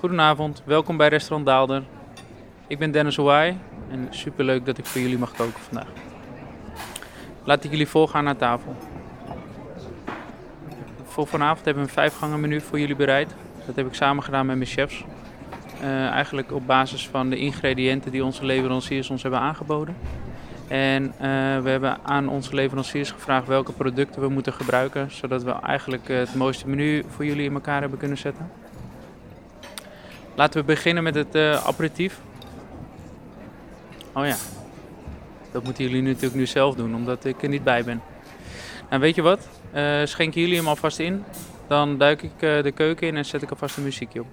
Goedenavond, welkom bij restaurant Daalder. Ik ben Dennis Ouai en superleuk dat ik voor jullie mag koken vandaag. Laat ik jullie voorgaan naar tafel. Voor vanavond hebben we een vijfgangen menu voor jullie bereid. Dat heb ik samen gedaan met mijn chefs. Eh, eigenlijk op basis van de ingrediënten die onze leveranciers ons hebben aangeboden. En eh, we hebben aan onze leveranciers gevraagd welke producten we moeten gebruiken, zodat we eigenlijk het mooiste menu voor jullie in elkaar hebben kunnen zetten. Laten we beginnen met het eh, aperitief. Oh ja, dat moeten jullie natuurlijk nu zelf doen, omdat ik er niet bij ben. Nou, weet je wat? Eh, schenken jullie hem alvast in. Dan duik ik eh, de keuken in en zet ik alvast een muziekje op.